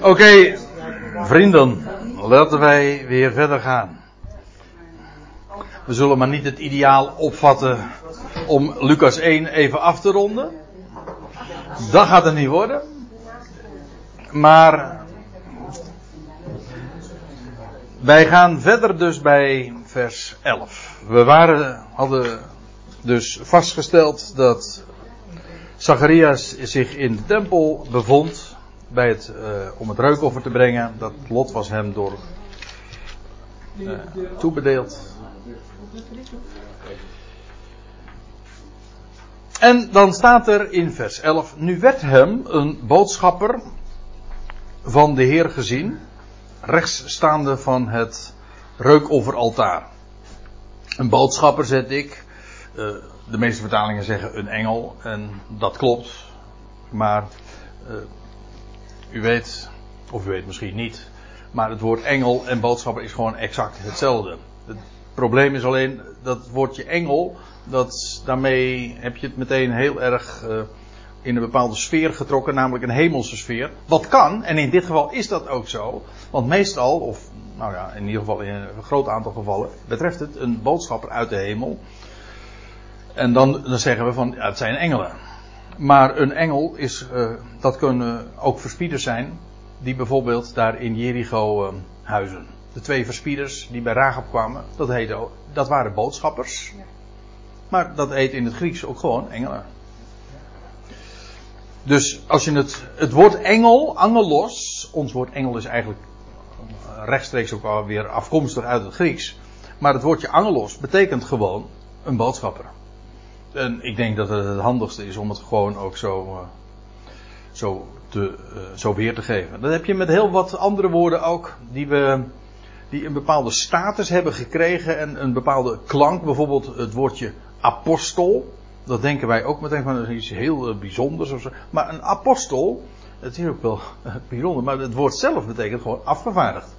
Oké, vrienden, laten wij weer verder gaan. We zullen maar niet het ideaal opvatten om Lucas 1 even af te ronden. Dat gaat het niet worden. Maar wij gaan verder dus bij vers 11. We waren, hadden dus vastgesteld dat Zacharias zich in de tempel bevond bij het, uh, om het reukoffer te brengen. Dat lot was hem door uh, toebedeeld. En dan staat er in vers 11: Nu werd hem een boodschapper van de Heer gezien, rechtsstaande van het reukofferaltaar. Een boodschapper zet ik. Uh, de meeste vertalingen zeggen een engel, en dat klopt. Maar u weet, of u weet misschien niet, maar het woord engel en boodschapper is gewoon exact hetzelfde. Het probleem is alleen dat woordje engel, dat, daarmee heb je het meteen heel erg uh, in een bepaalde sfeer getrokken, namelijk een hemelse sfeer. Wat kan, en in dit geval is dat ook zo, want meestal, of nou ja, in ieder geval in een groot aantal gevallen, betreft het een boodschapper uit de hemel. En dan, dan zeggen we van, ja, het zijn engelen. Maar een engel is, uh, dat kunnen ook verspieders zijn, die bijvoorbeeld daar in Jericho uh, huizen. De twee verspieders die bij Rahab kwamen, dat, heette, dat waren boodschappers. Maar dat heet in het Grieks ook gewoon engelen. Dus als je het, het woord engel, angelos, ons woord engel is eigenlijk rechtstreeks ook alweer afkomstig uit het Grieks. Maar het woordje angelos betekent gewoon een boodschapper. En ik denk dat het het handigste is om het gewoon ook zo, uh, zo, te, uh, zo weer te geven. Dat heb je met heel wat andere woorden ook, die, we, die een bepaalde status hebben gekregen en een bepaalde klank. Bijvoorbeeld het woordje apostel. Dat denken wij ook meteen van iets heel uh, bijzonders of zo. Maar een apostel, het is ook wel bijzonder, maar het woord zelf betekent gewoon afgevaardigd.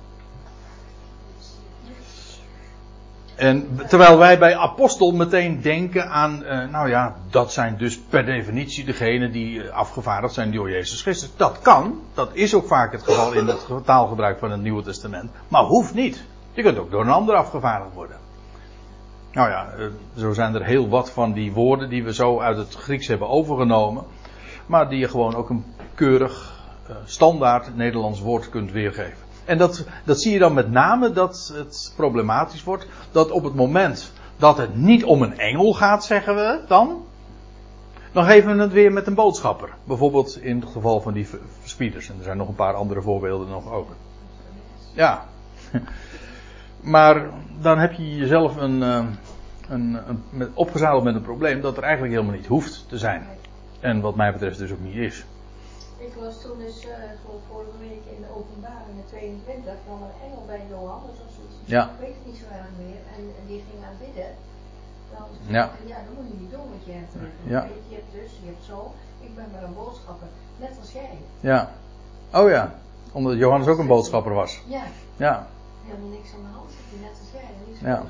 En terwijl wij bij apostel meteen denken aan, uh, nou ja, dat zijn dus per definitie degenen die afgevaardigd zijn door Jezus Christus. Dat kan, dat is ook vaak het geval in het taalgebruik van het Nieuwe Testament, maar hoeft niet. Je kunt ook door een ander afgevaardigd worden. Nou ja, uh, zo zijn er heel wat van die woorden die we zo uit het Grieks hebben overgenomen, maar die je gewoon ook een keurig, standaard Nederlands woord kunt weergeven. En dat, dat zie je dan met name dat het problematisch wordt. Dat op het moment dat het niet om een engel gaat, zeggen we dan. Dan geven we het weer met een boodschapper. Bijvoorbeeld in het geval van die verspieders. En er zijn nog een paar andere voorbeelden nog ook. Ja. Maar dan heb je jezelf een, een, een, met, opgezadeld met een probleem dat er eigenlijk helemaal niet hoeft te zijn. En wat mij betreft dus ook niet is. Ik was toen dus uh, vorige week in de openbaring 22, kwam een engel bij Johannes of zoiets. Ja. Ik weet het niet zo erg meer. En, en die ging aanbidden. Dan, ja. ja, dat moet je niet doen, want je hebt, ja. je hebt dus, je hebt zo. Ik ben maar een boodschapper, net als jij. Ja. Oh ja. Omdat Johannes ook een boodschapper was. Ja. Ja. Helemaal niks aan de hand, net als jij. Ja.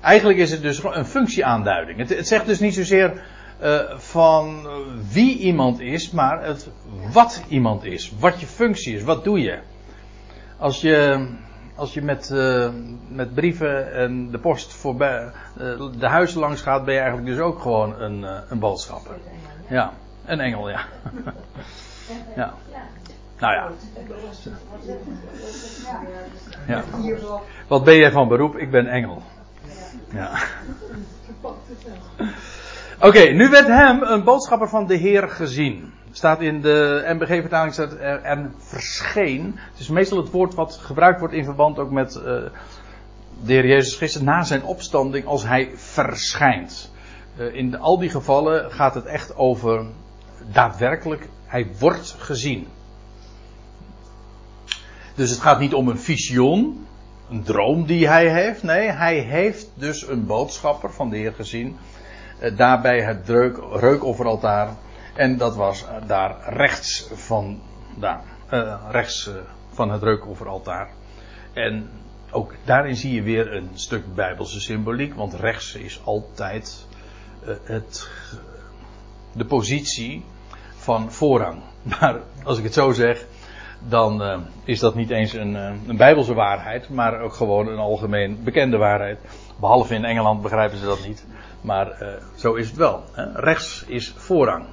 Eigenlijk is het dus een functieaanduiding. Het, het zegt dus niet zozeer uh, van wie iemand is, maar het wat iemand is. Wat je functie is, wat doe je. Als je, als je met, uh, met brieven en de post voorbij uh, de huizen langs gaat, ben je eigenlijk dus ook gewoon een, een boodschapper. Ja, een engel, ja. ja. Nou ja. ja. Wat ben jij van beroep? Ik ben engel. Ja. Oké, nu werd hem een boodschapper van de Heer gezien. Staat in de MBG-vertaling staat er en verscheen. Het is meestal het woord wat gebruikt wordt in verband ook met uh, de Heer Jezus Christus na zijn opstanding als hij verschijnt. Uh, in al die gevallen gaat het echt over daadwerkelijk, hij wordt gezien. Dus het gaat niet om een visioen, een droom die hij heeft. Nee, hij heeft dus een boodschapper van de Heer gezien daarbij het reuk, reukofferaltaar. En dat was daar rechts van, daar, uh, rechts van het reukofferaltaar. En ook daarin zie je weer een stuk bijbelse symboliek, want rechts is altijd het, de positie van voorrang. Maar als ik het zo zeg, dan uh, is dat niet eens een, uh, een bijbelse waarheid, maar ook gewoon een algemeen bekende waarheid. Behalve in Engeland begrijpen ze dat niet. Maar uh, zo is het wel. Hè? Rechts is voorrang.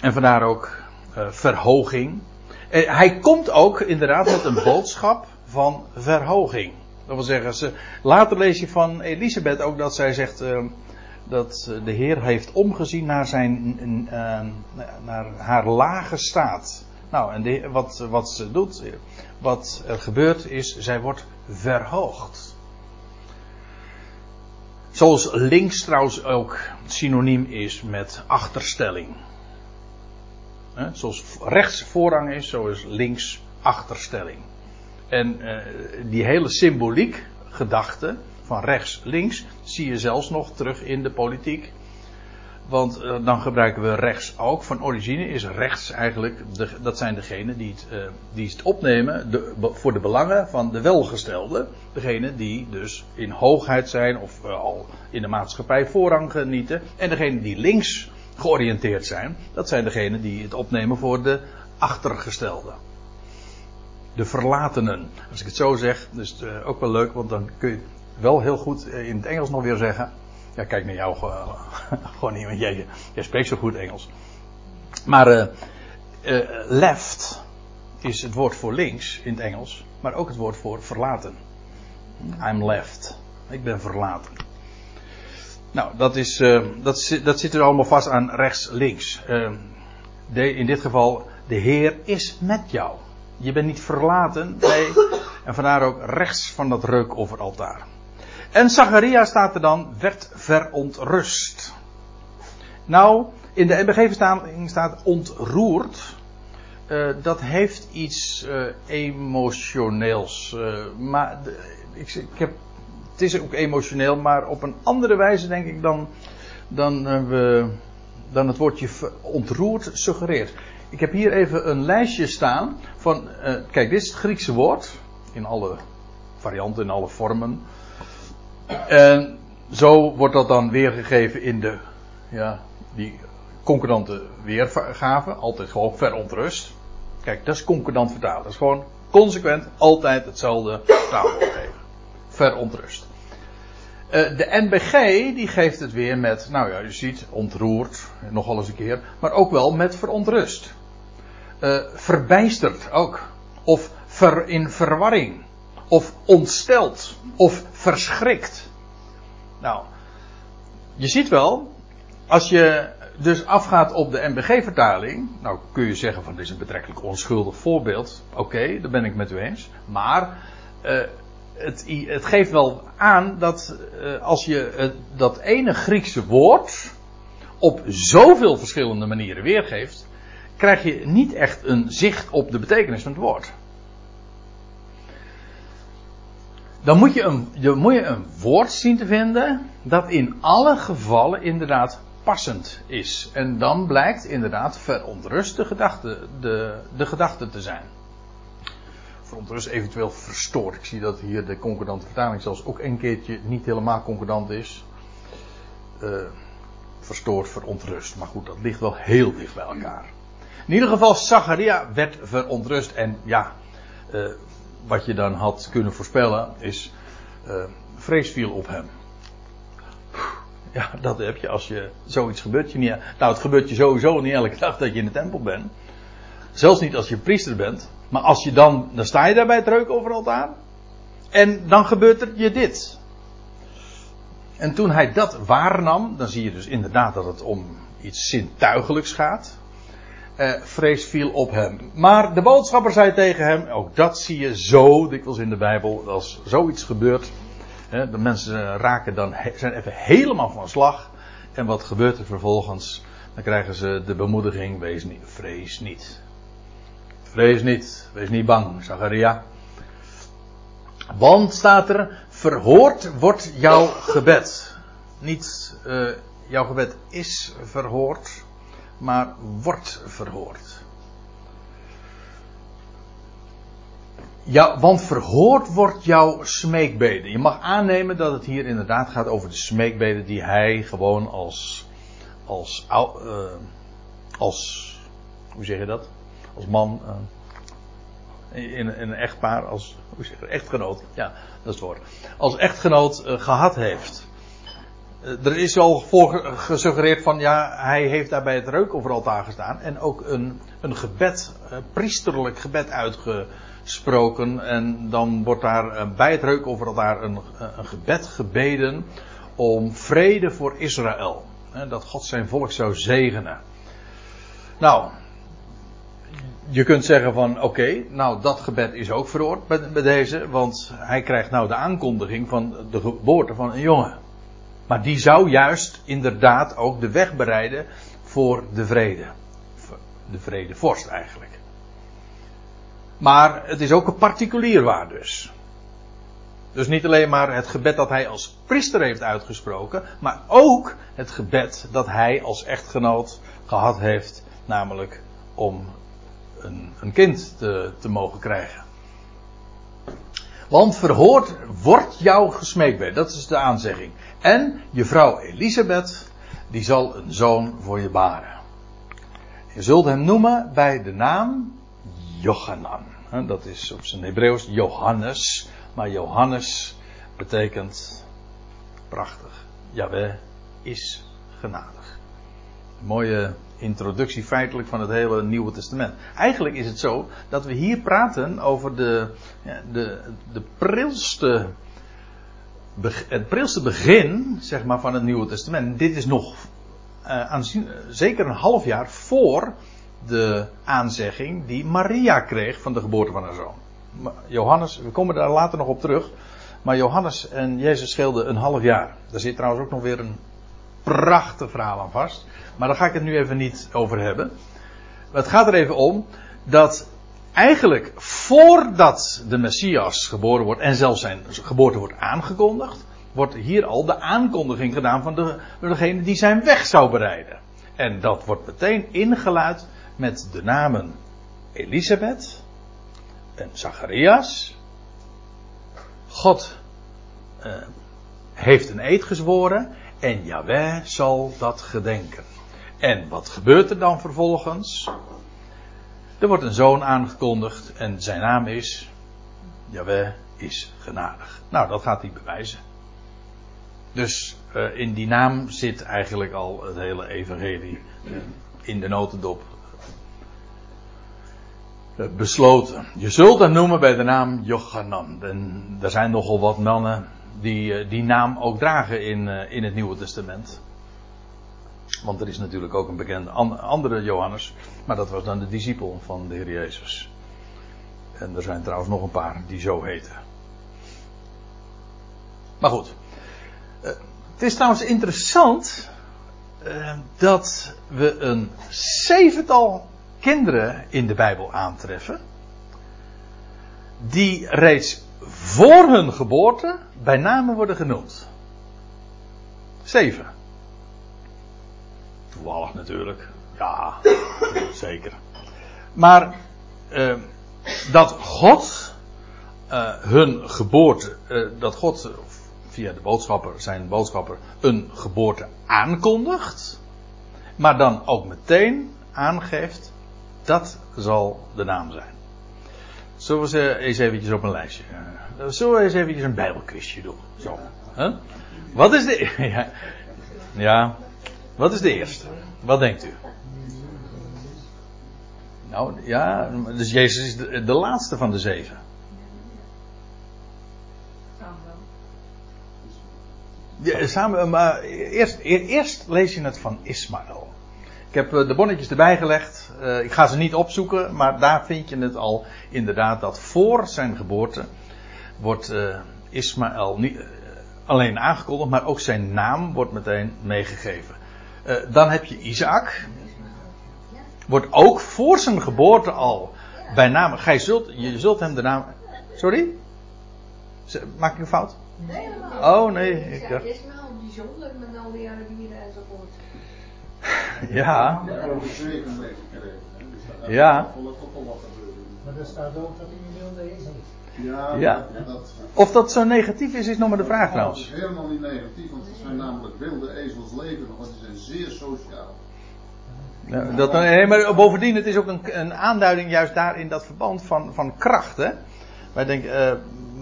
En vandaar ook verhoging. hij komt ook inderdaad met een boodschap van verhoging. Dat wil zeggen, ze, later lees je van Elisabeth ook dat zij zegt dat de Heer heeft omgezien naar, zijn, naar haar lage staat. Nou, en wat, wat ze doet, wat er gebeurt is, zij wordt verhoogd. Zoals links trouwens ook synoniem is met achterstelling. Zoals rechts voorrang is, zo is links achterstelling. En uh, die hele symboliek, gedachte, van rechts links zie je zelfs nog terug in de politiek. Want uh, dan gebruiken we rechts ook. Van origine is rechts eigenlijk, de, dat zijn degenen die het, uh, die het opnemen voor de belangen van de welgestelden. Degenen die dus in hoogheid zijn of uh, al in de maatschappij voorrang genieten. En degenen die links georiënteerd zijn, dat zijn degenen die het opnemen voor de achtergestelden. De verlatenen. Als ik het zo zeg, is het ook wel leuk, want dan kun je wel heel goed in het Engels nog weer zeggen. Ja, kijk naar jou gewoon niet, want jij, spreekt zo goed Engels. Maar uh, uh, left is het woord voor links in het Engels, maar ook het woord voor verlaten. I'm left. Ik ben verlaten. Nou, dat, is, dat, dat zit er allemaal vast aan rechts-links. in dit geval, de Heer is met jou. Je bent niet verlaten, nee. En vandaar ook rechts van dat reukofferaltaar. En Zacharia staat er dan, werd verontrust. Nou, in de NBG-vertaling staat ontroerd. Uh, dat heeft iets uh, emotioneels. Uh, maar ik, ik, heb, het is ook emotioneel, maar op een andere wijze denk ik dan, dan, we, dan het woordje ontroerd suggereert. Ik heb hier even een lijstje staan van, kijk, dit is het Griekse woord. In alle varianten, in alle vormen. En zo wordt dat dan weergegeven in de, ja, die concordante weergave. Altijd gewoon verontrust. Kijk, dat is concordant vertalen. Dat is gewoon consequent altijd hetzelfde vertaalwoord geven. Verontrust. Uh, de NBG die geeft het weer met, nou ja, je ziet, ontroerd, nogal eens een keer, maar ook wel met verontrust. Uh, verbijsterd ook. Of ver, in verwarring of ontsteld, of verschrikt. Nou, je ziet wel, als je dus afgaat op de MBG-vertaling, nou kun je zeggen van dit is een betrekkelijk onschuldig voorbeeld. Oké, okay, daar ben ik met u eens. Maar uh, het, het, geeft wel aan dat uh, als je uh, dat ene Griekse woord op zoveel verschillende manieren weergeeft, krijg je niet echt een zicht op de betekenis van het woord. Dan moet je, een, moet je een woord zien te vinden dat in alle gevallen inderdaad passend is. En dan blijkt inderdaad verontrust de gedachte, de, de gedachte te zijn. Verontrust eventueel verstoord. Ik zie dat hier de concordante vertaling zelfs ook een keertje niet helemaal concordant is. Uh, verstoord, verontrust. Maar goed, dat ligt wel heel dicht bij elkaar. In ieder geval, Zacharia werd verontrust. En ja, uh, wat je dan had kunnen voorspellen is, uh, vrees viel op hem. Ja, dat heb je als je zoiets gebeurt je niet. Nou, het gebeurt je sowieso niet elke dag dat je in de tempel bent. Zelfs niet als je priester bent. Maar als je dan, dan sta je daar bij het reukoveraltaar. En dan gebeurt er je dit. En toen hij dat waarnam, dan zie je dus inderdaad dat het om iets zintuigelijks gaat eh, vrees viel op hem. Maar de boodschapper zei tegen hem, ook dat zie je zo dikwijls in de Bijbel, als zoiets gebeurt, hè, de mensen raken dan, zijn even helemaal van slag. En wat gebeurt er vervolgens? Dan krijgen ze de bemoediging, wees niet, vrees niet. Vrees niet, wees niet bang, Zacharia. Want staat er, verhoord wordt jouw gebed. Niet uh, jouw gebed is verhoord, maar wordt verhoord. Ja, want verhoord wordt jouw smeekbeden. Je mag aannemen dat het hier inderdaad gaat over de smeekbeden die hij gewoon als, als, uh, als, hoe zeg je dat? als man, in, in een echtpaar, als hoe zeg je, echtgenoot, ja, dat is het woord, als echtgenoot gehad heeft. Er is al voor gesuggereerd van ja, hij heeft daar bij het reukoveraltaar gestaan en ook een, een gebed, een priesterlijk gebed uitgesproken. En dan wordt daar bij het reukoveraltaar een, een gebed gebeden om vrede voor Israël. Dat God zijn volk zou zegenen. Nou, je kunt zeggen van oké, nou dat gebed is ook verhoord bij, bij, deze, want hij krijgt nou de aankondiging van de geboorte van een jongen. Maar die zou juist inderdaad ook de weg bereiden voor de vrede. De vrede vorst eigenlijk. Maar het is ook een particulier waar dus. Dus niet alleen maar het gebed dat hij als priester heeft uitgesproken, maar ook het gebed dat hij als echtgenoot gehad heeft, namelijk om een, een kind te, te mogen krijgen. Want verhoord wordt jou gesmeekt dat is de aanzegging. En je vrouw Elisabeth, die zal een zoon voor je baren. Je zult hem noemen bij de naam Jochanan. Dat is op zijn Hebreeuws Johannes. Maar Johannes betekent prachtig. Yahweh is genadig. mooie introductie feitelijk van het hele Nieuwe Testament. Eigenlijk is het zo dat we hier praten over de, de, de prilste, het prilste begin zeg maar, van het Nieuwe Testament. Dit is nog uh, aanzien, zeker een half jaar voor de aanzegging die Maria kreeg van de geboorte van haar zoon. Johannes, we komen daar later nog op terug. Maar Johannes en Jezus scheelden een half jaar. Daar zit trouwens ook nog weer een prachtig verhaal aan vast. Maar daar ga ik het nu even niet over hebben. Het gaat er even om dat eigenlijk voordat de Messias geboren wordt en zelfs zijn geboorte wordt aangekondigd, wordt hier al de aankondiging gedaan van de, degene die zijn weg zou bereiden. En dat wordt meteen ingeluid met de namen Elisabeth, en Zacharias. God uh, heeft een eed gezworen en Yahweh zal dat gedenken. En wat gebeurt er dan vervolgens? Er wordt een zoon aangekondigd en zijn naam is Yahweh is genadig. Nou, dat gaat hij bewijzen. Dus uh, in die naam zit eigenlijk al het hele evangelie uh, in de notendop eh, besloten. Je zult hem noemen bij de naam Jochanan. En er zijn nogal wat mannen die eh, die naam ook dragen in, eh, in het Nieuwe Testament. Want er is natuurlijk ook een bekende andere Johannes, maar dat was dan de discipel van de Heer Jezus. En er zijn trouwens nog een paar die zo heten. Maar goed. Het is trouwens interessant dat we een zevental kinderen in de Bijbel aantreffen. Die reeds voor hun geboorte bij name worden genoemd. Zeven. Toevallig natuurlijk. Ja, zeker. Maar uh, dat God uh, hun geboorte, uh, dat God via de boodschapper, zijn boodschapper, een geboorte aankondigt. Maar dan ook meteen aangeeft dat zal de naam zijn. Zullen we ze eens eventjes op een lijstje. Uh, zullen we eens eventjes een bijbelquizje doen? Zo. Wat is de... ja. ja. Wat is de eerste? Wat denkt u? Nou, ja, dus Jezus is de, de laatste van de zeven. Ja, samen, maar eerst, eerst lees je het van Ismaël. Ik heb eh, de bonnetjes erbij gelegd. Uh, ik ga ze niet opzoeken, maar daar vind je het al inderdaad dat voor zijn geboorte wordt uh, Ismaël niet alleen aangekondigd, maar ook zijn naam wordt meteen meegegeven. dan heb je Isaac. Wordt ook voor zijn geboorte al bij naam. Gij zult, je zult hem de naam. Sorry? Maak ik een fout? Nee, helemaal. Oh nee. Ik dacht... Ismaël bijzonder met al die Arabieren enzovoort. Ja. Ja. Maar er staat ook dat hij een wilde is. Ja, Ja. Dat, Of dat zo negatief is, is nog maar de vraag dat trouwens. is helemaal niet negatief, want het zijn namelijk wilde ezels leven nog, want die zijn zeer sociaal. Ja, dat, nee, maar bovendien, het is ook een, een aanduiding juist daar in dat verband van, van kracht. Hè? Wij denken, eh,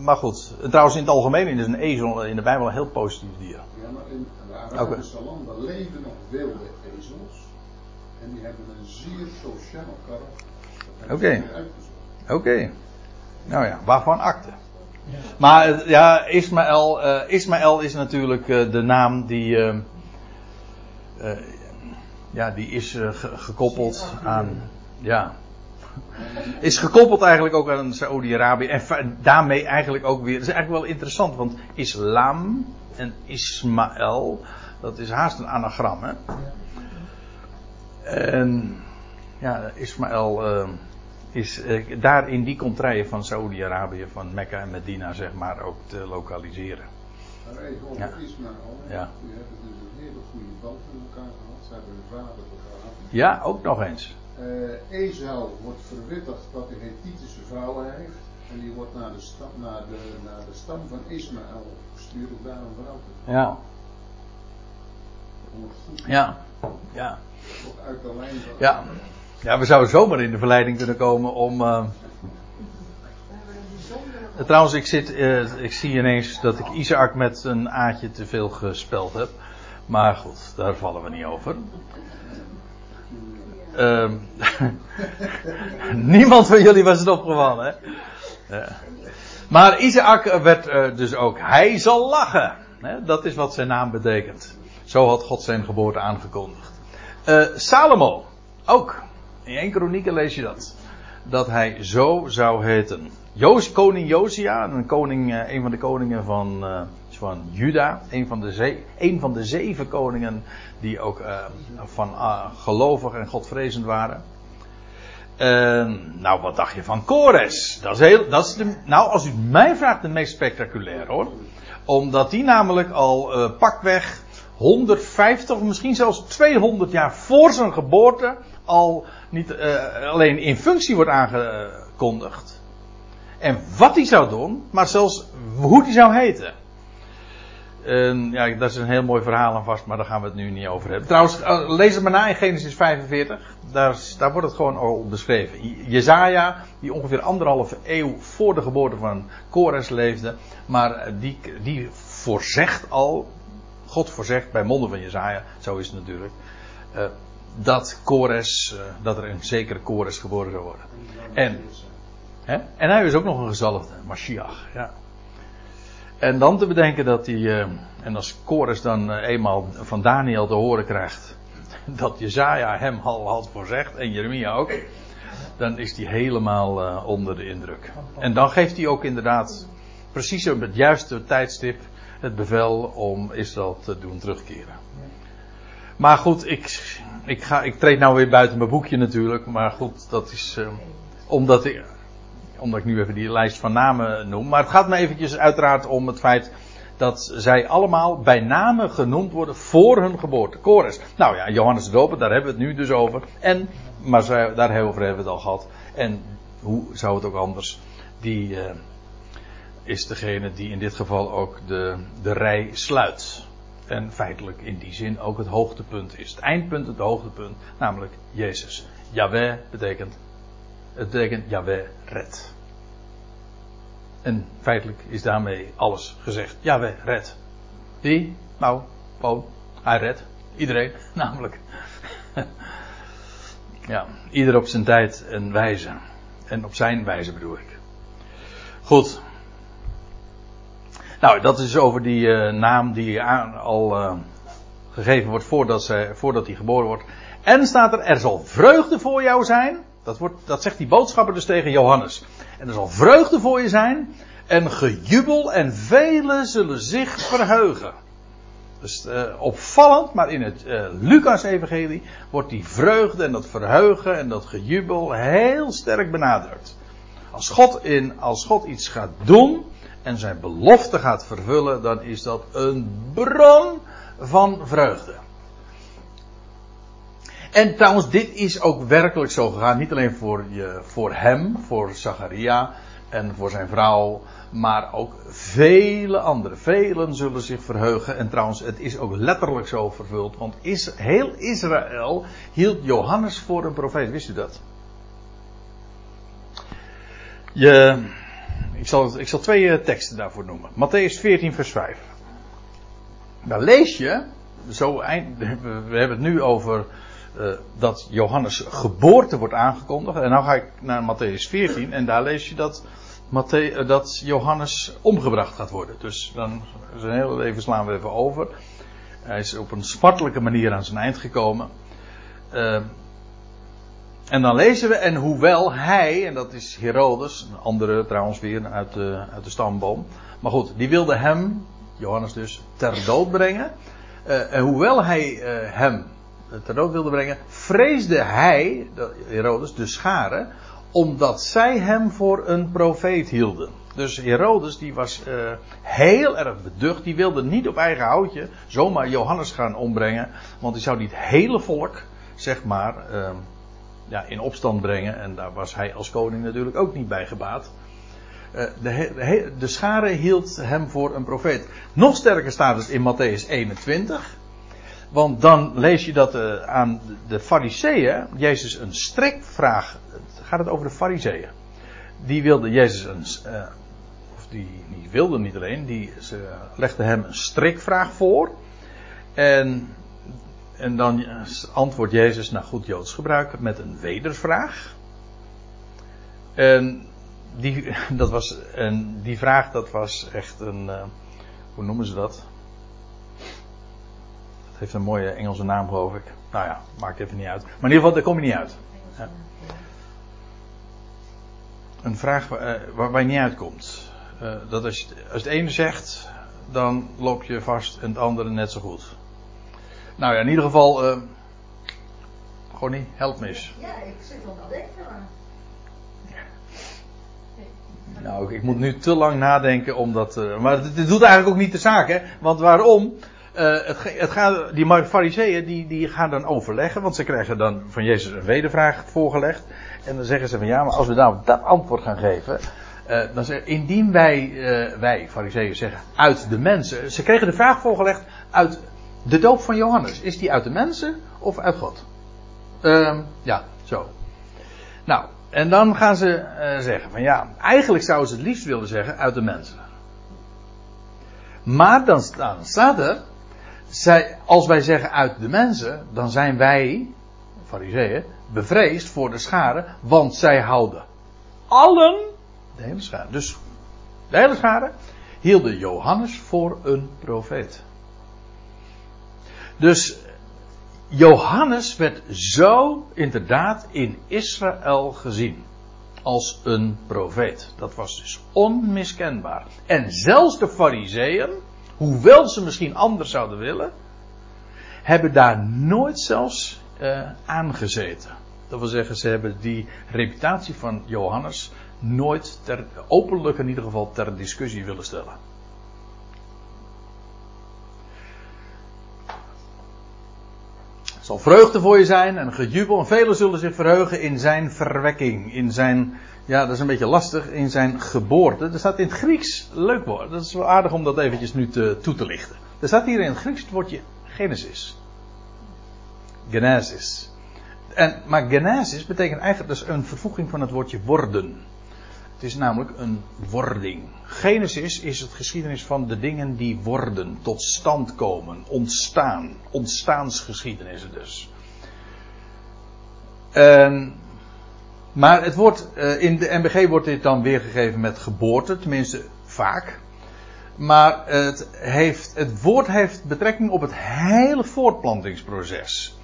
maar goed, trouwens in het algemeen is een ezel in de Bijbel een heel positief dier. Ja, maar in de Arabische landen leven nog wilde ezels. En die hebben een zeer sociaal karakter. Oké. Oké. Nou ja, waarvan akte? Maar eh, ja, Ismaël, eh, Ismaël is natuurlijk eh, de naam die. eh, ja, die is eh, ge- gekoppeld aan. Ja. Is gekoppeld eigenlijk ook aan Saoedi-Arabië. En daarmee eigenlijk ook weer. Dat is eigenlijk wel interessant, want islam en Ismaël. Dat is haast een anagram, hè? En. Ja, Ismaël. eh, is eh, daar in die contraien van Saoedi-Arabië, van Mekka en Medina, zeg maar, ook te lokaliseren. Maar even over Ja. Ismaël. Ja. Die hebben dus een hele goede band met elkaar gehad. Ze hebben hun vader begraven. Ja, ook nog eens. Esau wordt verwittigd dat hij Hethitische vrouwen heeft. En die wordt naar de, stam, naar de, naar de stam van Ismaël gestuurd om daar een vrouw te. Ja, ja, ja. toch uit de lijn van. Ja. Ja, we zouden zomaar in de verleiding kunnen komen om. eh, eh, trouwens, ik, zit, ik zie ineens dat ik Isaac met een aatje te veel gespeld heb. Maar goed, daar vallen we niet over. Ehm, niemand van jullie was het opgevallen, hè? Maar Isaac werd eh, dus ook, hij zal lachen. Hè? Dat is wat zijn naam betekent. Zo had God zijn geboorte aangekondigd. Eh, Salomo, ook. In 1 Kronieken lees je dat. Dat hij zo zou heten. Joos, koning Josia, een, koning, eh, een van de koningen van, van Juda. Een van, de ze- van de zeven koningen die ook eh, van eh, gelovig en godvrezend waren. Nou, wat dacht je van Kores? Dat is heel, dat is de, nou, als u mij vraagt, de meest spectaculair hoor. Omdat die namelijk al eh pakweg 150, misschien zelfs 200 jaar voor zijn geboorte al niet alleen in functie wordt aangekondigd. En wat hij zou doen, maar zelfs hoe hij zou heten. En ja, daar is een heel mooi verhaal aan vast, maar daar gaan we het nu niet over hebben. Trouwens, eh, lees het maar na in Genesis 45. Daar, daar wordt het gewoon al beschreven. Je- Jezaja, die ongeveer anderhalve eeuw voor de geboorte van Kores leefde. Maar eh, die, die voorzegt al, God voorzegt bij monden van Jezaja, zo is het natuurlijk. eh, dat Kores, dat er een zekere Kores geboren zou worden. En, hè? en hij is ook nog een gezalfde, Mashiach. Ja. En dan te bedenken dat hij, eh, en als Kores dan eh, eenmaal van Daniel te horen krijgt, dat Jezaja hem al had voorzegd, en Jeremia ook, dan is hij helemaal eh, onder de indruk. En dan geeft hij ook inderdaad, precies op het juiste tijdstip, het bevel om Israël te doen terugkeren. Maar goed, ik, ik, ga, ik treed nou weer buiten mijn boekje natuurlijk, maar goed, dat is omdat ik, omdat ik nu even die lijst van namen noem. Maar het gaat me eventjes uiteraard om het feit dat zij allemaal bij name genoemd worden voor hun geboorte. Kores. Nou ja, Johannes de Doper, daar hebben we het nu dus over. En, maar zij, daarover hebben we het al gehad. En hoe zou het ook anders? Die eh, is degene die in dit geval ook de, de rij sluit. En feitelijk in die zin ook het hoogtepunt is. Het eindpunt, het hoogtepunt, namelijk Jezus. Yahweh betekent het betekent Yahweh red. En feitelijk is daarmee alles gezegd. Yahweh red. Wie? Nou, gewoon, hij redt. Iedereen, namelijk. ja, ieder op zijn tijd en wijze. En op zijn wijze bedoel ik. Goed. Nou, dat is over die eh, naam die al eh, gegeven wordt voordat, voordat hij geboren wordt. En staat er, er zal vreugde voor jou zijn. Dat, wordt, dat zegt die boodschapper dus tegen Johannes. En er zal vreugde voor je zijn. En gejubel en velen zullen zich verheugen. Dus eh, opvallend, maar in het eh, Lucas-evangelie wordt die vreugde en dat verheugen en dat gejubel heel sterk benadrukt. Als God, in, als God iets gaat doen en zijn belofte gaat vervullen, dan is dat een bron van vreugde. En trouwens, dit is ook werkelijk zo gegaan. Niet alleen voor, je, voor hem, voor Zacharia. en voor zijn vrouw, maar ook vele anderen. Velen zullen zich verheugen. En trouwens, het is ook letterlijk zo vervuld, want is, heel Israël hield Johannes voor een profeet. Wist u dat? Je, ik, zal, ik zal twee eh, teksten daarvoor noemen. Matthäus 14, vers 5. Daar lees je, zo eind, we hebben het nu over uh, dat Johannes geboorte wordt aangekondigd. En nu ga ik naar Matthäus 14 en daar lees je dat, Matthä dat Johannes omgebracht gaat worden. Dus dan zijn hele leven slaan we even over. Hij is op een smartelijke manier aan zijn eind gekomen. Uh, en dan lezen we, en hoewel hij, en dat is Herodes, een andere trouwens weer uit de, uit de stamboom. Maar goed, die wilde hem, Johannes dus, ter dood brengen. En hoewel hij hem ter dood wilde brengen, vreesde hij, Herodes, de scharen, omdat zij hem voor een profeet hielden. Dus Herodes die was uh, heel erg beducht. Die wilde niet op eigen houtje zomaar Johannes gaan ombrengen. Want die zou niet het hele volk, zeg maar, uh, ja, in opstand brengen. En daar was hij als koning natuurlijk ook niet bij gebaat. Uh, de, de, de schare hield hem voor een profeet. Nog sterker staat het in Matthäus 21. Want dan lees je dat uh, aan de fariseeën Jezus een strikvraag. Gaat het over de fariseeën? Die wilde Jezus een. Uh, of die, die wilden niet alleen, die, ze legden hem een strikvraag voor. En, en dan antwoordt Jezus naar goed Joods gebruik met een wedervraag. En die, dat was, en die vraag dat was echt een. Hoe noemen ze dat? Het heeft een mooie Engelse naam, geloof ik. Nou ja, maakt even niet uit. Maar in ieder geval, daar kom je niet uit. Ja. Een vraag waar, uh, waar, je niet uitkomt. Uh, dat als als het ene zegt, dan loop je vast en het andere net zo goed. Nou ja, in ieder geval. Uh, Gonnie, help me eens. Ja, ik zit wel te denken. Nou, ik moet nu te lang nadenken omdat. Uh, maar dit doet eigenlijk ook niet de zaak, hè? Want waarom? Uh, het, het die fariseeën die, die gaan dan overleggen, want ze krijgen dan van Jezus een wedervraag voorgelegd. En dan zeggen ze van ja, maar als we nou dat antwoord gaan geven. Uh, dan zeggen, indien wij, uh, wij, fariseeën, zeggen uit de mensen. Ze kregen de vraag voorgelegd uit de doop van Johannes. Is die uit de mensen of uit God? Uh, ja, zo. Nou, en dan gaan ze zeggen van ja, eigenlijk zouden ze het liefst willen zeggen uit de mensen. Maar dan staat er, zij, als wij zeggen uit de mensen, dan zijn wij, fariseeën, bevreesd voor de schade, want zij houden allen, de hele schade, dus de hele schade, hielden Johannes voor een profeet. Dus Johannes werd zo inderdaad in Israël gezien als een profeet. Dat was dus onmiskenbaar. En zelfs de fariseeën, hoewel ze misschien anders zouden willen, hebben daar nooit zelfs uh, aangezeten. Dat wil zeggen, ze hebben die reputatie van Johannes nooit ter, openlijk in ieder geval ter discussie willen stellen. Het zal vreugde voor je zijn en gejubel en velen zullen zich verheugen in zijn verwekking, in zijn ja, dat is een beetje lastig in zijn geboorte. Er staat in het Grieks, leuk woord, dat is wel aardig om dat eventjes nu toe te lichten. Er staat hier in het Grieks het woordje Genesis. Genesis. En, maar Genesis betekent eigenlijk dus een vervoeging van het woordje worden. Het is namelijk een wording. Genesis is het geschiedenis van de dingen die worden, tot stand komen, ontstaan. Ontstaansgeschiedenis dus. En maar het wordt, uh, in de MBG wordt dit dan weergegeven met geboorte, tenminste vaak. Maar het, heeft, het woord heeft betrekking op het hele voortplantingsproces.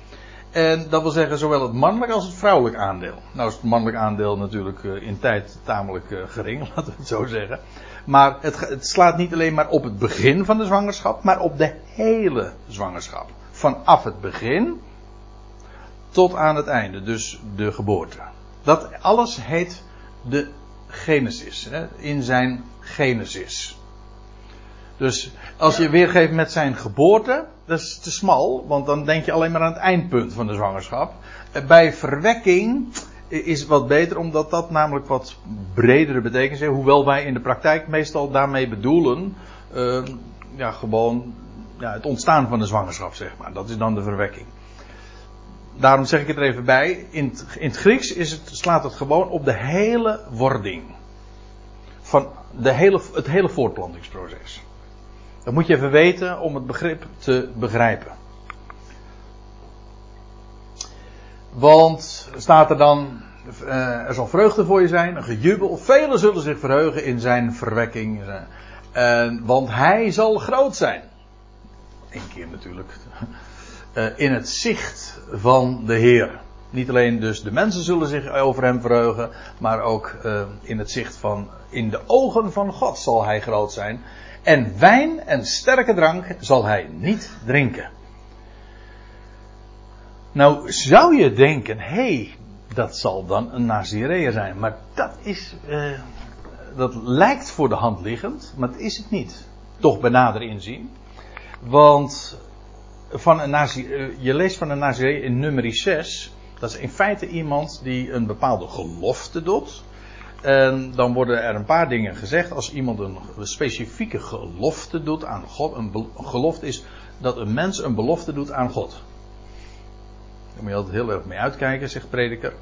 En dat wil zeggen zowel het mannelijk als het vrouwelijk aandeel. Nou is het mannelijk aandeel natuurlijk uh, in tijd tamelijk uh, gering, laten we het zo zeggen. Maar het, het, slaat niet alleen maar op het begin van de zwangerschap, maar op de hele zwangerschap. Vanaf het begin tot aan het einde, dus de geboorte. Dat alles heet de Genesis. Hè, in zijn Genesis. Dus als je weergeeft met zijn geboorte, dat is te smal, want dan denk je alleen maar aan het eindpunt van de zwangerschap. Bij verwekking is wat beter, omdat dat namelijk wat bredere betekenis heeft. Hoewel wij in de praktijk meestal daarmee bedoelen. eh, ja, gewoon ja, het ontstaan van de zwangerschap, zeg maar. Dat is dan de verwekking. Daarom zeg ik het er even bij. In het, in het Grieks is het, slaat het gewoon op de hele wording. Van de hele, het hele voortplantingsproces. Dat moet je even weten om het begrip te begrijpen. Want staat er dan, eh, er zal vreugde voor je zijn, een gejubel. Velen zullen zich verheugen in zijn verwekking. eh, want hij zal groot zijn. Eén keer natuurlijk. Eh, in het zicht van de Heer. Niet alleen dus de mensen zullen zich over hem verheugen, maar ook eh, in het zicht van, in de ogen van God zal hij groot zijn. En wijn en sterke drank zal hij niet drinken. Nou zou je denken, hé, hey, dat zal dan een Nazireër zijn. Maar dat is, eh, dat lijkt voor de hand liggend, maar dat is het niet. Toch bij nader inzien. Want van een Nazi, eh, je leest van een Nazireër in nummer 6. Dat is in feite iemand die een bepaalde gelofte doet. En dan worden er een paar dingen gezegd. Als iemand een specifieke gelofte doet aan God. Een, gelofte is dat een mens een belofte doet aan God. Daar moet je altijd heel erg mee uitkijken, zegt prediker.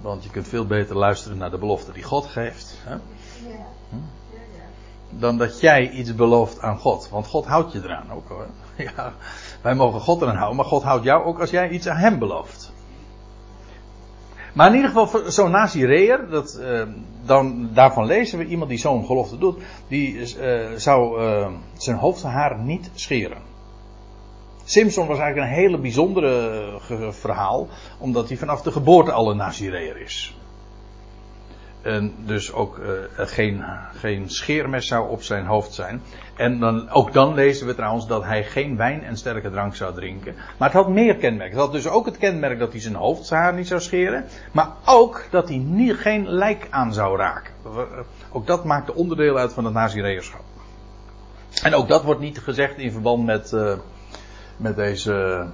Want je kunt veel beter luisteren naar de belofte die God geeft. Hè? Ja. Dan dat jij iets belooft aan God. Want God houdt je eraan ook hoor. Ja, wij mogen God eraan houden, maar God houdt jou ook als jij iets aan hem belooft. Maar in ieder geval, zo'n Nazireër, dat, eh, dan, daarvan lezen we iemand die zo'n gelofte doet, die eh, zou eh, zijn hoofdhaar niet scheren. Simpson was eigenlijk een hele bijzondere eh, verhaal, omdat hij vanaf de geboorte al een Nazireër is. En dus ook eh, geen, geen scheermes zou op zijn hoofd zijn. En dan, ook dan lezen we trouwens dat hij geen wijn en sterke drank zou drinken. Maar het had meer kenmerken. Het had dus ook het kenmerk dat hij zijn hoofdhaar niet zou scheren. Maar ook dat hij niet, geen lijk aan zou raken. Ook dat maakte onderdeel uit van het nazireërschap. En ook dat wordt niet gezegd in verband met, eh, met, deze,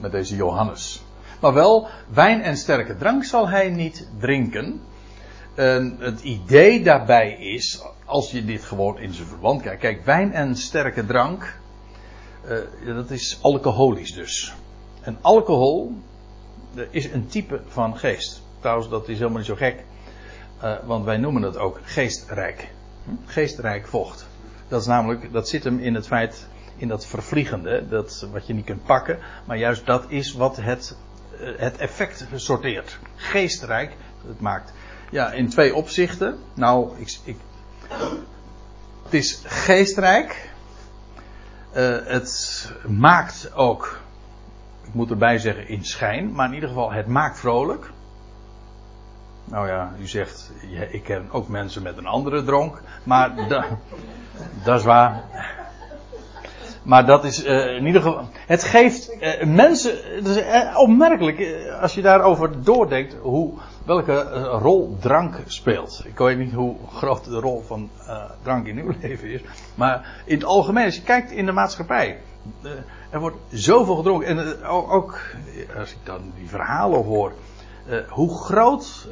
met deze Johannes. Maar wel, wijn en sterke drank zal hij niet drinken. En het idee daarbij is, als je dit gewoon in zijn verband kijkt. Kijk, wijn en sterke drank, eh, dat is alcoholisch dus. En alcohol eh, is een type van geest. Trouwens, dat is helemaal niet zo gek. eh, want wij noemen het ook geestrijk. Hm? Geestrijk vocht. Dat is namelijk, dat zit hem in het feit, in dat vervliegende, dat wat je niet kunt pakken. Maar juist dat is wat het, het effect sorteert. Geestrijk, het maakt ja, in twee opzichten. Nou, ik, ik, het is geestrijk. Eh, het maakt ook, ik moet erbij zeggen, in schijn. Maar in ieder geval, het maakt vrolijk. Nou ja, u zegt, ik ken ook mensen met een andere dronk. Maar da, dat is waar. Maar dat is eh, in ieder geval. Het geeft eh, mensen. Het is eh, opmerkelijk als je daarover doordenkt. Hoe, welke rol drank speelt. Ik weet niet hoe groot de rol van drank in uw leven is. Maar in het algemeen, als je kijkt in de maatschappij. er wordt zoveel gedronken. En ook, als ik dan die verhalen hoor. hoe groot.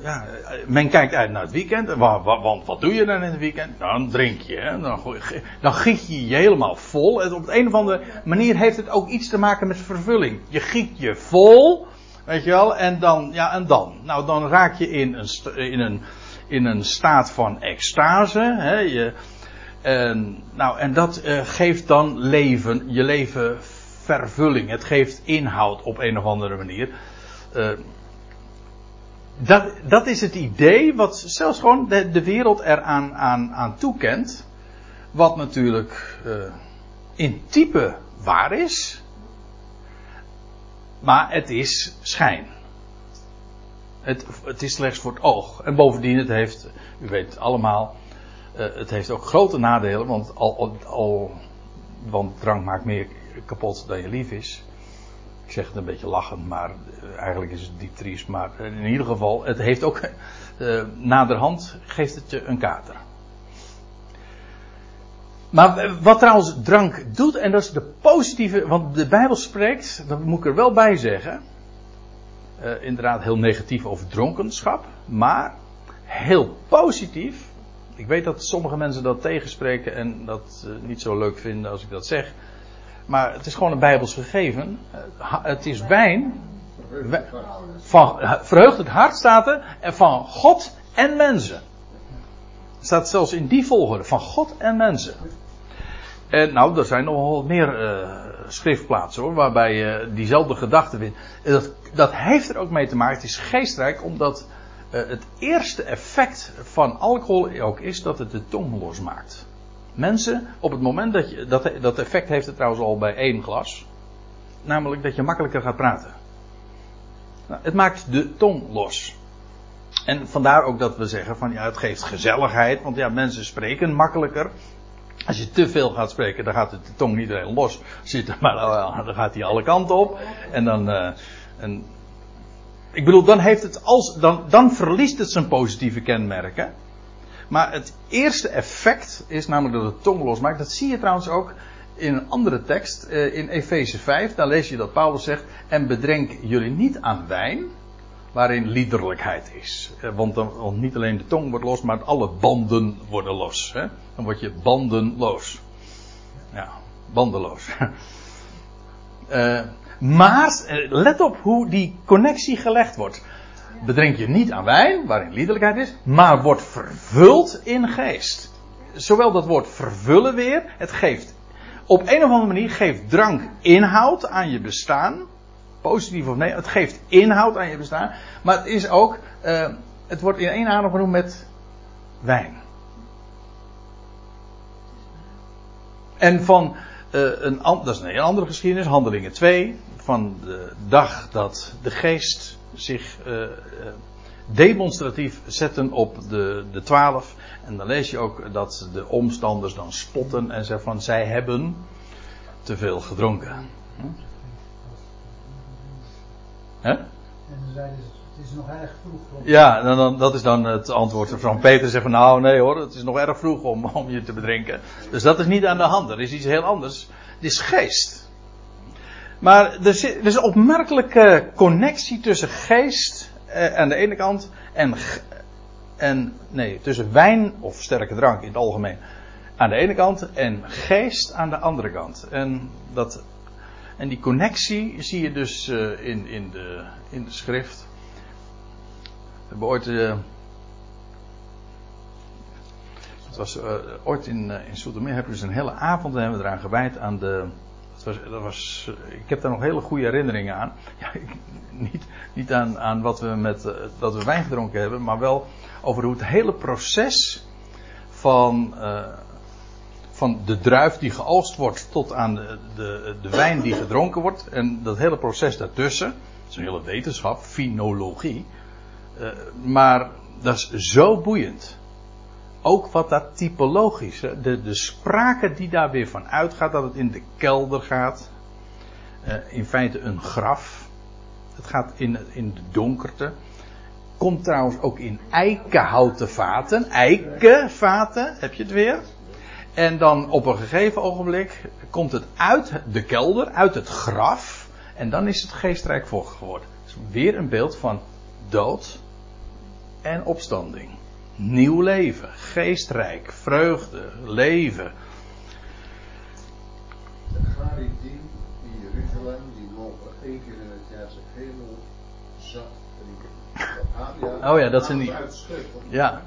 Ja, eh, men kijkt uit naar het weekend. en wa- wa- Want wat doe je dan in het weekend? Dan drink je. Hè? Dan, dan giet je je helemaal vol. En op de een of andere manier heeft het ook iets te maken met vervulling. Je giet je vol. Weet je wel? En dan, ja, en dan. Nou, dan raak je in een, in een, in een staat van extase. Hè? Je, en, nou, en dat eh, geeft dan leven, je leven vervulling. Het geeft inhoud op een of andere manier. Eh, dat, dat is het idee wat zelfs gewoon de, wereld eraan aan, aan toekent. Wat natuurlijk eh, in type waar is. Maar het is schijn. Het, het is slechts voor het oog. En bovendien, het heeft, u weet het allemaal, eh, het heeft ook grote nadelen. Want, al, al, want drank maakt meer kapot dan je lief is. Ik zeg het een beetje lachend, maar eh, eigenlijk is het diep triest. Maar in ieder geval, het heeft ook, eh, naderhand geeft het je een kater. Maar eh, wat trouwens drank doet, en dat is de positieve, want de Bijbel spreekt, dat moet ik er wel bij zeggen. inderdaad heel negatief over dronkenschap, maar heel positief. Ik weet dat sommige mensen dat tegenspreken en dat niet zo leuk vinden als ik dat zeg. Maar het is gewoon een bijbels gegeven. Eh, het is wijn. Van, eh, verheugd het hart staat er. En van God en mensen. Het staat zelfs in die volgorde. Van God en mensen. En nou, er zijn nog wel wat meer eh, schriftplaatsen hoor. Waarbij je diezelfde gedachte vindt. Dat, dat heeft er ook mee te maken. Het is geestrijk omdat eh, het eerste effect van alcohol ook is dat het de tong losmaakt. Mensen, op het moment dat je. Dat, dat effect heeft het trouwens al bij één glas. Namelijk dat je makkelijker gaat praten. Nou, het maakt de tong los. En vandaar ook dat we zeggen van ja, het geeft gezelligheid. Want ja, mensen spreken makkelijker. Als je te veel gaat spreken, dan gaat de tong niet alleen los zitten, maar dan, dan gaat hij alle kanten op. En dan. eh, en, ik bedoel, dan, heeft het als, dan, dan verliest het zijn positieve kenmerken. Maar het eerste effect is namelijk dat het tong losmaakt. Dat zie je trouwens ook in een andere tekst, eh, in Efeze 5. Daar lees je dat Paulus zegt: En bedrenk jullie niet aan wijn, waarin liederlijkheid is. Eh, Want, dan, want niet alleen de tong wordt los, maar alle banden worden los. Hè? Dan word je bandenloos. Ja, bandenloos. Eh, maar let op hoe die connectie gelegd wordt. Bedrink je niet aan wijn, waarin liederlijkheid is, maar wordt vervuld in geest. Zowel dat woord vervullen weer, het geeft op een of andere manier geeft drank inhoud aan je bestaan. Positief of nee, het geeft inhoud aan je bestaan. Maar het is ook, eh, het wordt in één adem genoemd met wijn. En van eh, een, dat is een andere geschiedenis, Handelingen 2, van de dag dat de geest zich eh, eh, demonstratief zetten op de, de twaalf. En dan lees je ook dat de omstanders dan spotten en zeggen van zij hebben te veel gedronken. Hè? En dan zeiden ze, het is nog erg vroeg. ik. Ja, dan, dan, dat is dan het antwoord van Peter. Zegt van nou nee hoor, het is nog erg vroeg om, om je te bedrinken. Dus dat is niet aan de hand. Er is iets heel anders. Het is geest. Maar er, er is een opmerkelijke connectie tussen geest eh, aan de ene kant en, en nee, tussen wijn of sterke drank in het algemeen aan de ene kant en geest aan de andere kant. En, dat, en die connectie zie je dus eh, in, in, de, in de schrift. We hebben ooit. eh, het was eh, ooit in, in Soetermeer hebben we dus een hele avond en hebben we eraan gewijd aan de. Dat was, dat was, ik heb daar nog hele goede herinneringen aan. Ja, niet niet aan, aan wat we met eh, dat we wijn gedronken hebben, maar wel over hoe het hele proces van, eh, van de druif die geoogst wordt tot aan de, de, de wijn die gedronken wordt. En dat hele proces daartussen. Dat is een hele wetenschap, finologie. Eh, maar dat is zo boeiend. Ook wat dat typologisch, hè, de, de sprake die daar weer van uitgaat, dat het in de kelder gaat. Eh, in feite een graf. Het gaat in, in de donkerte. Komt trouwens ook in eikenhouten vaten. Eikenvaten, heb je het weer. En dan op een gegeven ogenblik komt het uit de kelder, uit het graf. En dan is het geestrijk vocht geworden. Is weer een beeld van dood en opstanding. Nieuw leven, geestrijk, vreugde, leven. De Garidien in Jeruzalem, die mogen één keer in het jaar helemaal zat drinken. Ja, Oh ja, dat zijn die- Ja.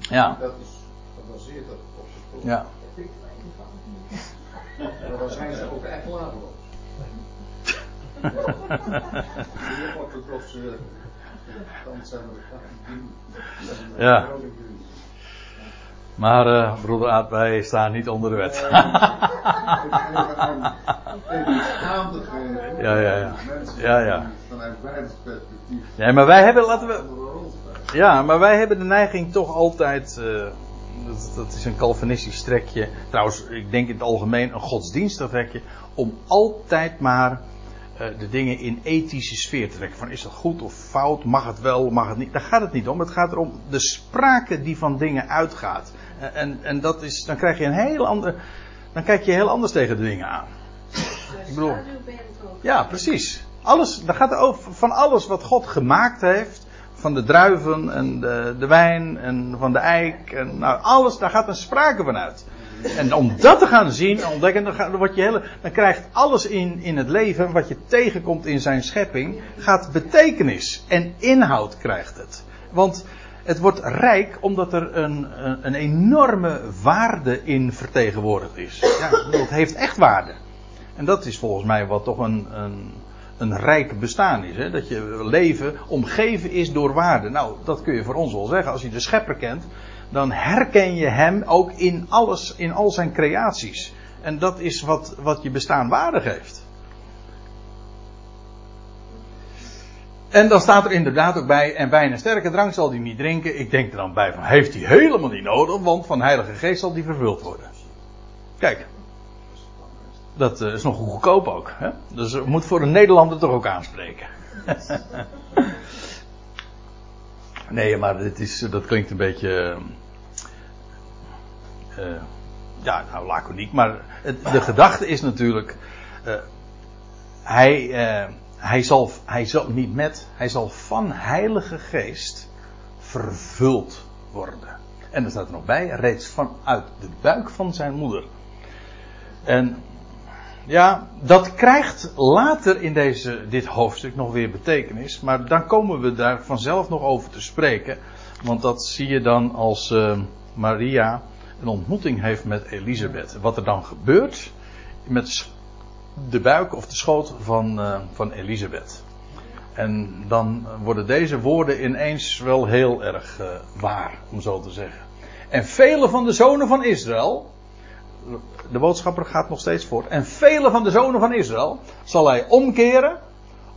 Ja. Dat is gebaseerd op, de. Ja. Maar dan zijn ze ook echt. Heel Ja. Maar eh, broeder Aad, wij staan niet onder de wet. Ja, ja, ja. Ja, ja. vanuit perspectief Nee, maar wij hebben, laten we. Ja, maar wij hebben de neiging toch altijd. eh, dat, dat is een Calvinistisch trekje. Trouwens, ik denk in het algemeen een godsdienstig trekje. Om altijd maar de dingen in ethische sfeer te trekken. Van is dat goed of fout? Mag het wel? Mag het niet? Daar gaat het niet om. Het gaat erom de sprake die van dingen uitgaat. En, en, en dat is, dan krijg je een heel ander. Dan kijk je heel anders tegen de dingen aan. Ik bedoel, ja, precies. Alles, daar gaat het over van alles wat God gemaakt heeft. Van de druiven en de, de wijn en van de eik. En nou, alles, daar gaat een sprake van uit. En om dat te gaan zien en ontdekken, dan, je dan krijgt alles in, in het leven wat je tegenkomt in zijn schepping, gaat betekenis en inhoud krijgt het. Want het wordt rijk omdat er een, een, enorme waarde in vertegenwoordigd is. Ja, het heeft echt waarde. En dat is volgens mij wat toch een, een, een rijk bestaan is. Hè? Dat je leven omgeven is door waarde. Nou, dat kun je voor ons wel zeggen. Als je de schepper kent, dan herken je hem ook in alles, in al zijn creaties. En dat is wat, wat je bestaan waarde geeft. En dan staat er inderdaad ook bij, en wijn en sterke drank zal hij niet drinken. Ik denk er dan bij van, heeft hij helemaal niet nodig, want van Heilige Geest zal die vervuld worden. Kijk, dat eh, is nog goedkoop ook. Hè? Dus moet voor een Nederlander toch ook aanspreken. nee, maar is, dat klinkt een beetje. eh, eh, ja, nou, laconiek. Maar de gedachte is natuurlijk. eh, hij, hij, zal, hij zal niet met, hij zal van Heilige Geest vervuld worden. En er staat er nog bij, reeds vanuit de buik van zijn moeder. En ja, dat krijgt later in deze, dit hoofdstuk nog weer betekenis. Maar dan komen we daar vanzelf nog over te spreken. Want dat zie je dan als eh, Maria een ontmoeting heeft met Elisabeth. Wat er dan gebeurt met de buik of de schoot van, eh, van Elisabeth. En dan worden deze woorden ineens wel heel erg eh, waar, om zo te zeggen. En vele van de zonen van Israël, de boodschapper gaat nog steeds voort. En vele van de zonen van Israël zal hij omkeren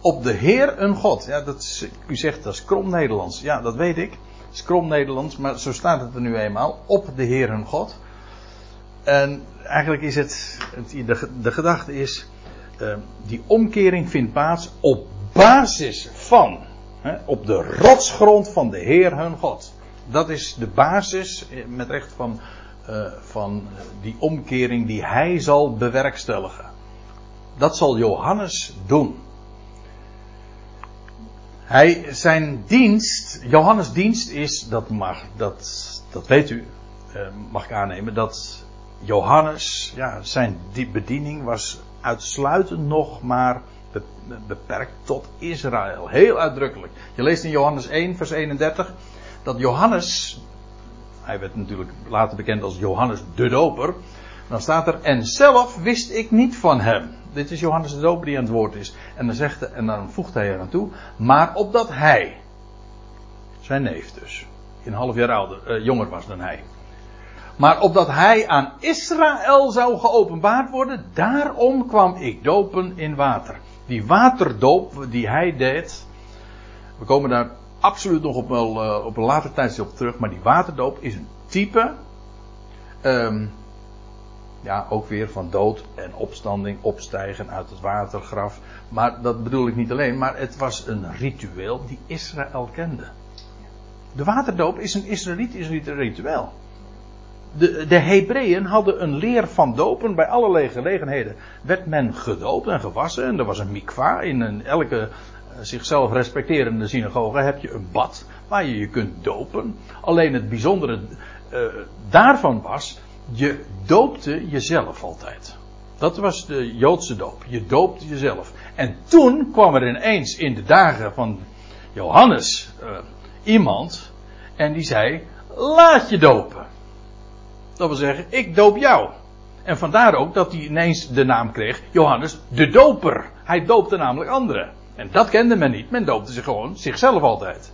op de Heer een God. Ja, dat u zegt dat is krom Nederlands. Ja, dat weet ik. Het is krom Nederlands, maar zo staat het er nu eenmaal. Op de Heer een God. En eigenlijk is het, de, de gedachte is, eh, die omkering vindt plaats op basis van, hè, op de rotsgrond van de Heer hun God. Dat is de basis, eh, met recht van, eh, van die omkering die hij zal bewerkstelligen. Dat zal Johannes doen. Hij, zijn dienst, Johannes' dienst is, dat mag, dat, dat weet u, eh, mag ik aannemen, dat Johannes, ja, zijn die bediening was uitsluitend nog maar be- beperkt tot Israël. Heel uitdrukkelijk. Je leest in Johannes 1, vers 31, dat Johannes, hij werd natuurlijk later bekend als Johannes de Doper, dan staat er, en zelf wist ik niet van hem. Dit is Johannes de Doper die aan het woord is. En dan, zegt, en dan voegt hij er aan toe, maar opdat hij, zijn neef dus, een half jaar ouder, eh, jonger was dan hij. Maar opdat hij aan Israël zou geopenbaard worden, daarom kwam ik dopen in water. Die waterdoop die hij deed, we komen daar absoluut nog op, wel, eh, op een later tijdstip terug, maar die waterdoop is een type, ehm, ja, ook weer van dood en opstanding, opstijgen uit het watergraf. Maar dat bedoel ik niet alleen, maar het was een ritueel die Israël kende. De waterdoop is een Israëlitisch ritueel. De, de Hebreeën hadden een leer van dopen. Bij allerlei gelegenheden werd men gedoopt en gewassen. En er was een mikva. In een, elke zichzelf respecterende synagoge heb je een bad waar je je kunt dopen. Alleen het bijzondere eh, daarvan was, je doopte jezelf altijd. Dat was de Joodse doop. Je doopte jezelf. En toen kwam er ineens in de dagen van Johannes eh, iemand en die zei: Laat je dopen. Dat wil zeggen, ik doop jou. En vandaar ook dat hij ineens de naam kreeg, Johannes de Doper. Hij doopte namelijk anderen. En dat kende men niet. Men doopte zich gewoon zichzelf altijd.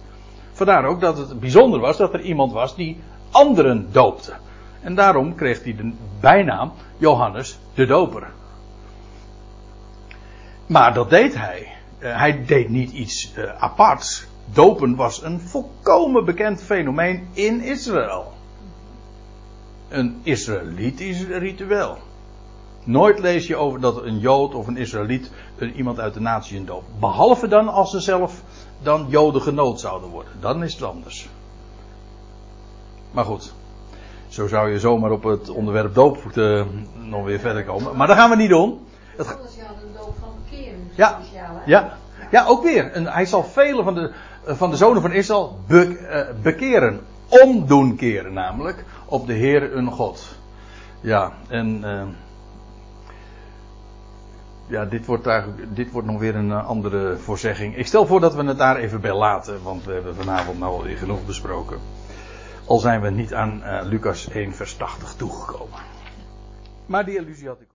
Vandaar ook dat het bijzonder was dat er iemand was die anderen doopte. En daarom kreeg hij de bijnaam Johannes de Doper. Maar dat deed hij. Uh, hij deed niet iets uh, aparts. Dopen was een volkomen bekend fenomeen in Israël een Israëlitisch ritueel. Nooit lees je over dat een Jood of een Israëliet een, iemand uit de natie een doop. Behalve dan als ze zelf dan Joden genood zouden worden. Dan is het anders. Maar goed. Zo zou je zomaar op het onderwerp doop uh, nog weer verder komen. Maar dat gaan we niet doen. Het... Anders hadden Ja, speciaal, hè? ja, ja, ook weer. En hij zal vele van de, van de zonen van Israël be- eh, bekeren. Omdoen keren namelijk op de Heer hun God. Ja, en eh, ja, dit wordt, eigenlijk, dit wordt nog weer een eh, andere voorzegging. Ik stel voor dat we het daar even bij laten, want we hebben vanavond nou alweer genoeg besproken. Al zijn we niet aan eh, Lucas 1 vers 80 toegekomen. Maar die illusie had ik.